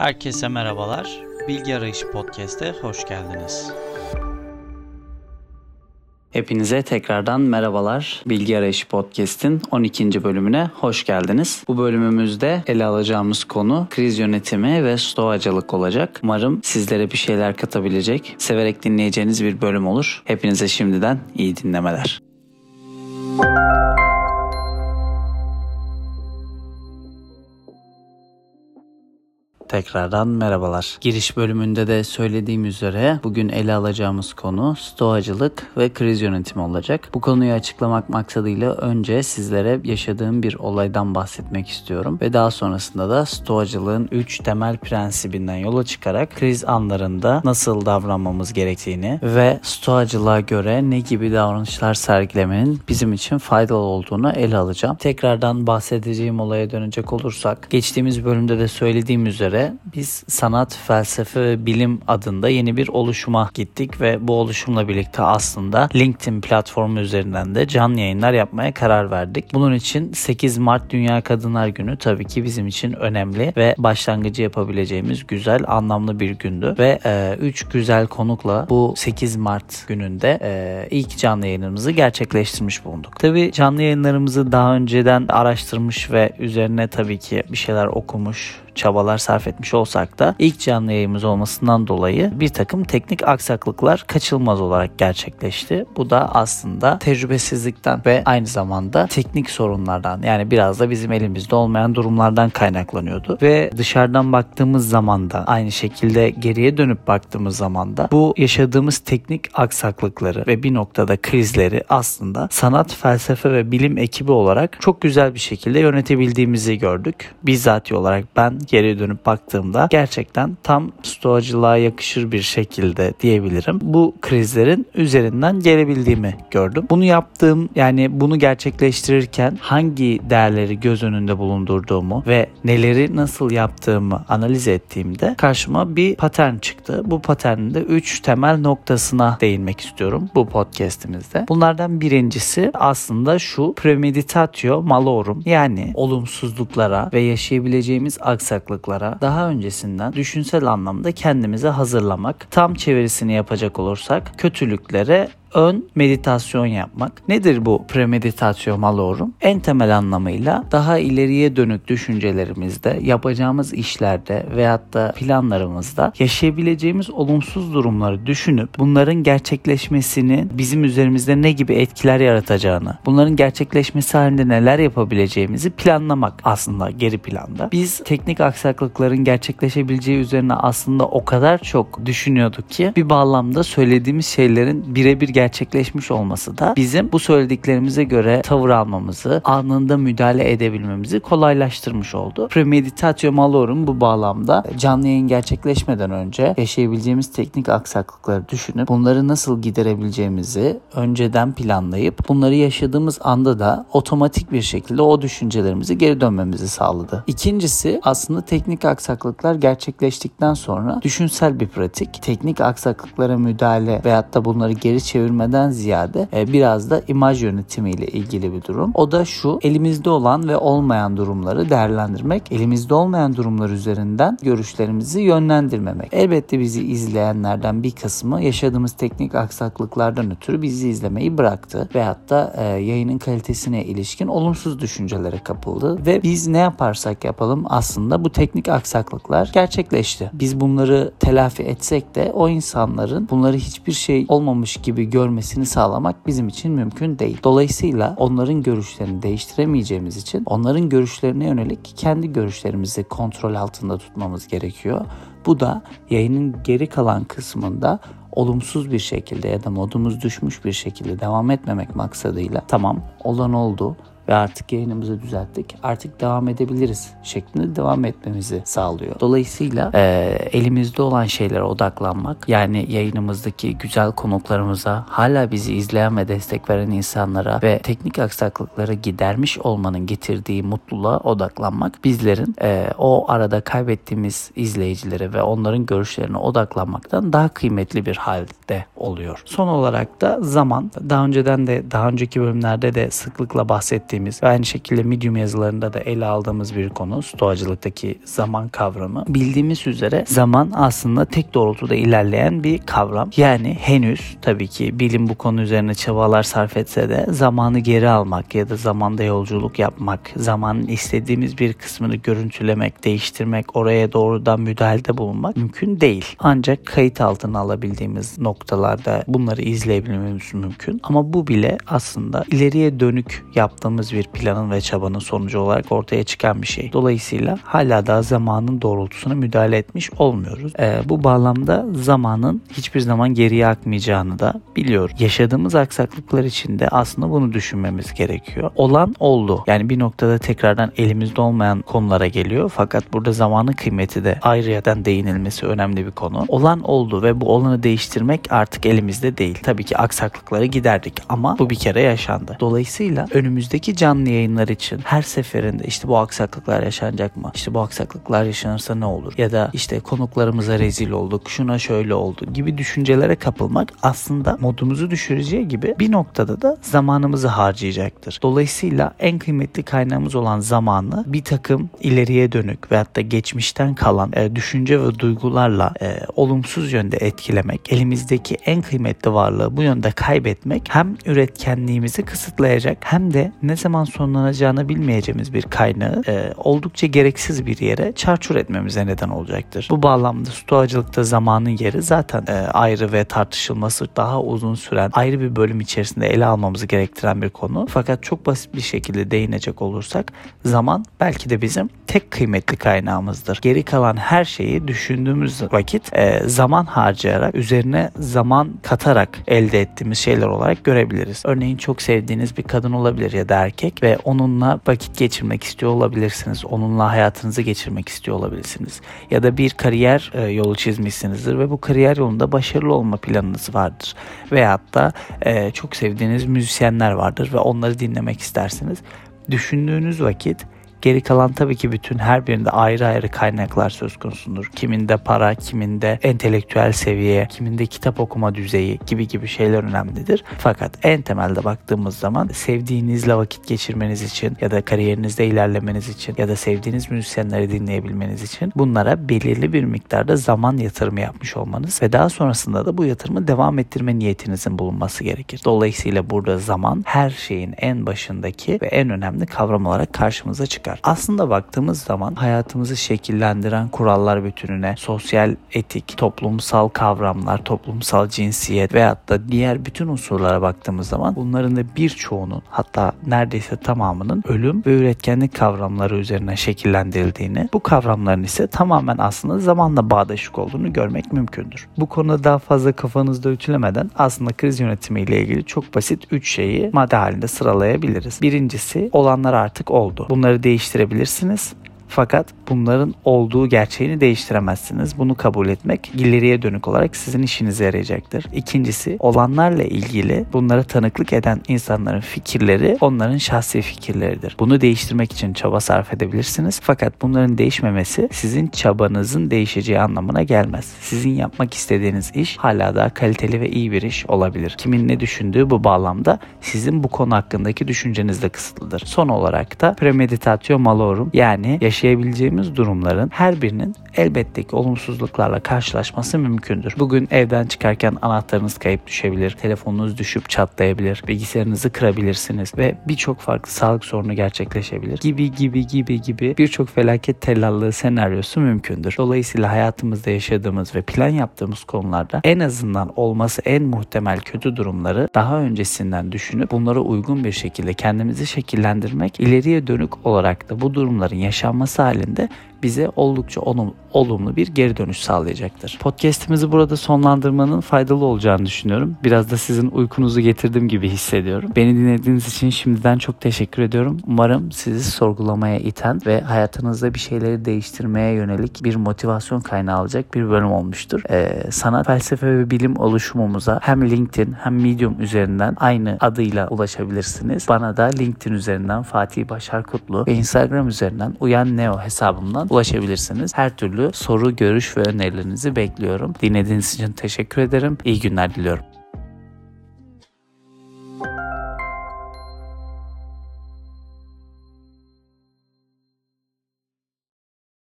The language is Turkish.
Herkese merhabalar. Bilgi Arayışı Podcast'e hoş geldiniz. Hepinize tekrardan merhabalar. Bilgi Arayışı Podcast'in 12. bölümüne hoş geldiniz. Bu bölümümüzde ele alacağımız konu kriz yönetimi ve stoacılık olacak. Umarım sizlere bir şeyler katabilecek, severek dinleyeceğiniz bir bölüm olur. Hepinize şimdiden iyi dinlemeler. Tekrardan merhabalar. Giriş bölümünde de söylediğim üzere bugün ele alacağımız konu stoacılık ve kriz yönetimi olacak. Bu konuyu açıklamak maksadıyla önce sizlere yaşadığım bir olaydan bahsetmek istiyorum ve daha sonrasında da stoacılığın 3 temel prensibinden yola çıkarak kriz anlarında nasıl davranmamız gerektiğini ve stoacılığa göre ne gibi davranışlar sergilemenin bizim için faydalı olduğunu ele alacağım. Tekrardan bahsedeceğim olaya dönecek olursak geçtiğimiz bölümde de söylediğim üzere biz sanat, felsefe ve bilim adında yeni bir oluşuma gittik ve bu oluşumla birlikte aslında LinkedIn platformu üzerinden de canlı yayınlar yapmaya karar verdik. Bunun için 8 Mart Dünya Kadınlar Günü tabii ki bizim için önemli ve başlangıcı yapabileceğimiz güzel, anlamlı bir gündü ve 3 e, güzel konukla bu 8 Mart gününde e, ilk canlı yayınımızı gerçekleştirmiş bulunduk. Tabii canlı yayınlarımızı daha önceden araştırmış ve üzerine tabii ki bir şeyler okumuş, çabalar sarf etmiş olsak da ilk canlı yayımız olmasından dolayı bir takım teknik aksaklıklar kaçılmaz olarak gerçekleşti. Bu da aslında tecrübesizlikten ve aynı zamanda teknik sorunlardan yani biraz da bizim elimizde olmayan durumlardan kaynaklanıyordu. Ve dışarıdan baktığımız zaman da aynı şekilde geriye dönüp baktığımız zaman da bu yaşadığımız teknik aksaklıkları ve bir noktada krizleri aslında sanat, felsefe ve bilim ekibi olarak çok güzel bir şekilde yönetebildiğimizi gördük. Bizzat olarak ben geriye dönüp baktığımda gerçekten tam stoacılığa yakışır bir şekilde diyebilirim. Bu krizlerin üzerinden gelebildiğimi gördüm. Bunu yaptığım yani bunu gerçekleştirirken hangi değerleri göz önünde bulundurduğumu ve neleri nasıl yaptığımı analiz ettiğimde karşıma bir patern çıktı. Bu paternin de 3 temel noktasına değinmek istiyorum bu podcast'imizde. Bunlardan birincisi aslında şu premeditatio malorum yani olumsuzluklara ve yaşayabileceğimiz aksaklıklara aksaklıklara daha öncesinden düşünsel anlamda kendimizi hazırlamak. Tam çevirisini yapacak olursak kötülüklere ön meditasyon yapmak. Nedir bu premeditasyon malorum? En temel anlamıyla daha ileriye dönük düşüncelerimizde, yapacağımız işlerde veyahut da planlarımızda yaşayabileceğimiz olumsuz durumları düşünüp bunların gerçekleşmesini bizim üzerimizde ne gibi etkiler yaratacağını, bunların gerçekleşmesi halinde neler yapabileceğimizi planlamak aslında geri planda. Biz teknik aksaklıkların gerçekleşebileceği üzerine aslında o kadar çok düşünüyorduk ki bir bağlamda söylediğimiz şeylerin birebir gerçekleşmiş olması da bizim bu söylediklerimize göre tavır almamızı, anında müdahale edebilmemizi kolaylaştırmış oldu. Premeditatio malorum bu bağlamda canlı yayın gerçekleşmeden önce yaşayabileceğimiz teknik aksaklıkları düşünüp bunları nasıl giderebileceğimizi önceden planlayıp bunları yaşadığımız anda da otomatik bir şekilde o düşüncelerimizi geri dönmemizi sağladı. İkincisi aslında teknik aksaklıklar gerçekleştikten sonra düşünsel bir pratik. Teknik aksaklıklara müdahale veyahut da bunları geri çevir çevirmeden ziyade e, biraz da imaj yönetimiyle ilgili bir durum. O da şu elimizde olan ve olmayan durumları değerlendirmek, elimizde olmayan durumlar üzerinden görüşlerimizi yönlendirmemek. Elbette bizi izleyenlerden bir kısmı yaşadığımız teknik aksaklıklardan ötürü bizi izlemeyi bıraktı ve hatta e, yayının kalitesine ilişkin olumsuz düşüncelere kapıldı ve biz ne yaparsak yapalım aslında bu teknik aksaklıklar gerçekleşti. Biz bunları telafi etsek de o insanların bunları hiçbir şey olmamış gibi gör görmesini sağlamak bizim için mümkün değil. Dolayısıyla onların görüşlerini değiştiremeyeceğimiz için onların görüşlerine yönelik kendi görüşlerimizi kontrol altında tutmamız gerekiyor. Bu da yayının geri kalan kısmında olumsuz bir şekilde ya da modumuz düşmüş bir şekilde devam etmemek maksadıyla tamam olan oldu ve artık yayınımızı düzelttik. Artık devam edebiliriz şeklinde devam etmemizi sağlıyor. Dolayısıyla e, elimizde olan şeylere odaklanmak yani yayınımızdaki güzel konuklarımıza hala bizi izleyen ve destek veren insanlara ve teknik aksaklıkları gidermiş olmanın getirdiği mutluluğa odaklanmak bizlerin e, o arada kaybettiğimiz izleyicilere ve onların görüşlerine odaklanmaktan daha kıymetli bir halde oluyor. Son olarak da zaman daha önceden de daha önceki bölümlerde de sıklıkla bahsettiğim bildiğimiz ve aynı şekilde Medium yazılarında da ele aldığımız bir konu stoacılıktaki zaman kavramı. Bildiğimiz üzere zaman aslında tek doğrultuda ilerleyen bir kavram. Yani henüz tabii ki bilim bu konu üzerine çabalar sarf etse de zamanı geri almak ya da zamanda yolculuk yapmak, zamanın istediğimiz bir kısmını görüntülemek, değiştirmek, oraya doğrudan müdahalede bulunmak mümkün değil. Ancak kayıt altına alabildiğimiz noktalarda bunları izleyebilmemiz mümkün. Ama bu bile aslında ileriye dönük yaptığımız bir planın ve çabanın sonucu olarak ortaya çıkan bir şey. Dolayısıyla hala daha zamanın doğrultusuna müdahale etmiş olmuyoruz. Ee, bu bağlamda zamanın hiçbir zaman geriye akmayacağını da biliyoruz. Yaşadığımız aksaklıklar içinde aslında bunu düşünmemiz gerekiyor. Olan oldu. Yani bir noktada tekrardan elimizde olmayan konulara geliyor. Fakat burada zamanın kıymeti de ayrıyadan değinilmesi önemli bir konu. Olan oldu ve bu olanı değiştirmek artık elimizde değil. Tabii ki aksaklıkları giderdik ama bu bir kere yaşandı. Dolayısıyla önümüzdeki canlı yayınlar için her seferinde işte bu aksaklıklar yaşanacak mı? İşte bu aksaklıklar yaşanırsa ne olur? Ya da işte konuklarımıza rezil olduk, şuna şöyle oldu gibi düşüncelere kapılmak aslında modumuzu düşüreceği gibi bir noktada da zamanımızı harcayacaktır. Dolayısıyla en kıymetli kaynağımız olan zamanı bir takım ileriye dönük veyahut da geçmişten kalan e, düşünce ve duygularla e, olumsuz yönde etkilemek, elimizdeki en kıymetli varlığı bu yönde kaybetmek hem üretkenliğimizi kısıtlayacak hem de ne zaman sonlanacağını bilmeyeceğimiz bir kaynağı e, oldukça gereksiz bir yere çarçur etmemize neden olacaktır. Bu bağlamda stoacılıkta zamanın yeri zaten e, ayrı ve tartışılması daha uzun süren ayrı bir bölüm içerisinde ele almamızı gerektiren bir konu. Fakat çok basit bir şekilde değinecek olursak zaman belki de bizim tek kıymetli kaynağımızdır. Geri kalan her şeyi düşündüğümüz vakit e, zaman harcayarak üzerine zaman katarak elde ettiğimiz şeyler olarak görebiliriz. Örneğin çok sevdiğiniz bir kadın olabilir ya da erkek ve onunla vakit geçirmek istiyor olabilirsiniz. Onunla hayatınızı geçirmek istiyor olabilirsiniz. Ya da bir kariyer e, yolu çizmişsinizdir ve bu kariyer yolunda başarılı olma planınız vardır. Veyahut da e, çok sevdiğiniz müzisyenler vardır ve onları dinlemek istersiniz. Düşündüğünüz vakit Geri kalan tabii ki bütün her birinde ayrı ayrı kaynaklar söz konusudur. Kiminde para, kiminde entelektüel seviye, kiminde kitap okuma düzeyi gibi gibi şeyler önemlidir. Fakat en temelde baktığımız zaman sevdiğinizle vakit geçirmeniz için ya da kariyerinizde ilerlemeniz için ya da sevdiğiniz müzisyenleri dinleyebilmeniz için bunlara belirli bir miktarda zaman yatırımı yapmış olmanız ve daha sonrasında da bu yatırımı devam ettirme niyetinizin bulunması gerekir. Dolayısıyla burada zaman her şeyin en başındaki ve en önemli kavram olarak karşımıza çıkar çıkar. Aslında baktığımız zaman hayatımızı şekillendiren kurallar bütününe sosyal etik, toplumsal kavramlar, toplumsal cinsiyet veyahut da diğer bütün unsurlara baktığımız zaman bunların da birçoğunun hatta neredeyse tamamının ölüm ve üretkenlik kavramları üzerine şekillendirildiğini, bu kavramların ise tamamen aslında zamanla bağdaşık olduğunu görmek mümkündür. Bu konuda daha fazla kafanızda ütülemeden aslında kriz yönetimi ile ilgili çok basit 3 şeyi madde halinde sıralayabiliriz. Birincisi olanlar artık oldu. Bunları değiş değiştirebilirsiniz. Fakat bunların olduğu gerçeğini değiştiremezsiniz. Bunu kabul etmek ileriye dönük olarak sizin işinize yarayacaktır. İkincisi olanlarla ilgili bunlara tanıklık eden insanların fikirleri onların şahsi fikirleridir. Bunu değiştirmek için çaba sarf edebilirsiniz. Fakat bunların değişmemesi sizin çabanızın değişeceği anlamına gelmez. Sizin yapmak istediğiniz iş hala daha kaliteli ve iyi bir iş olabilir. Kimin ne düşündüğü bu bağlamda sizin bu konu hakkındaki düşünceniz de kısıtlıdır. Son olarak da premeditatio malorum yani yaşayabileceğimiz durumların her birinin elbette ki olumsuzluklarla karşılaşması mümkündür. Bugün evden çıkarken anahtarınız kayıp düşebilir, telefonunuz düşüp çatlayabilir, bilgisayarınızı kırabilirsiniz ve birçok farklı sağlık sorunu gerçekleşebilir. Gibi gibi gibi gibi birçok felaket tellallığı senaryosu mümkündür. Dolayısıyla hayatımızda yaşadığımız ve plan yaptığımız konularda en azından olması en muhtemel kötü durumları daha öncesinden düşünüp bunlara uygun bir şekilde kendimizi şekillendirmek, ileriye dönük olarak da bu durumların yaşanması halinde bize oldukça olum, olumlu bir geri dönüş sağlayacaktır. Podcast'imizi burada sonlandırmanın faydalı olacağını düşünüyorum. Biraz da sizin uykunuzu getirdim gibi hissediyorum. Beni dinlediğiniz için şimdiden çok teşekkür ediyorum. Umarım sizi sorgulamaya iten ve hayatınızda bir şeyleri değiştirmeye yönelik bir motivasyon kaynağı alacak bir bölüm olmuştur. Ee, sanat, felsefe ve bilim oluşumumuza hem LinkedIn hem Medium üzerinden aynı adıyla ulaşabilirsiniz. Bana da LinkedIn üzerinden Fatih Başar Kutlu ve Instagram üzerinden Uyan Neo hesabımdan ulaşabilirsiniz. Her türlü soru, görüş ve önerilerinizi bekliyorum. Dinlediğiniz için teşekkür ederim. İyi günler diliyorum.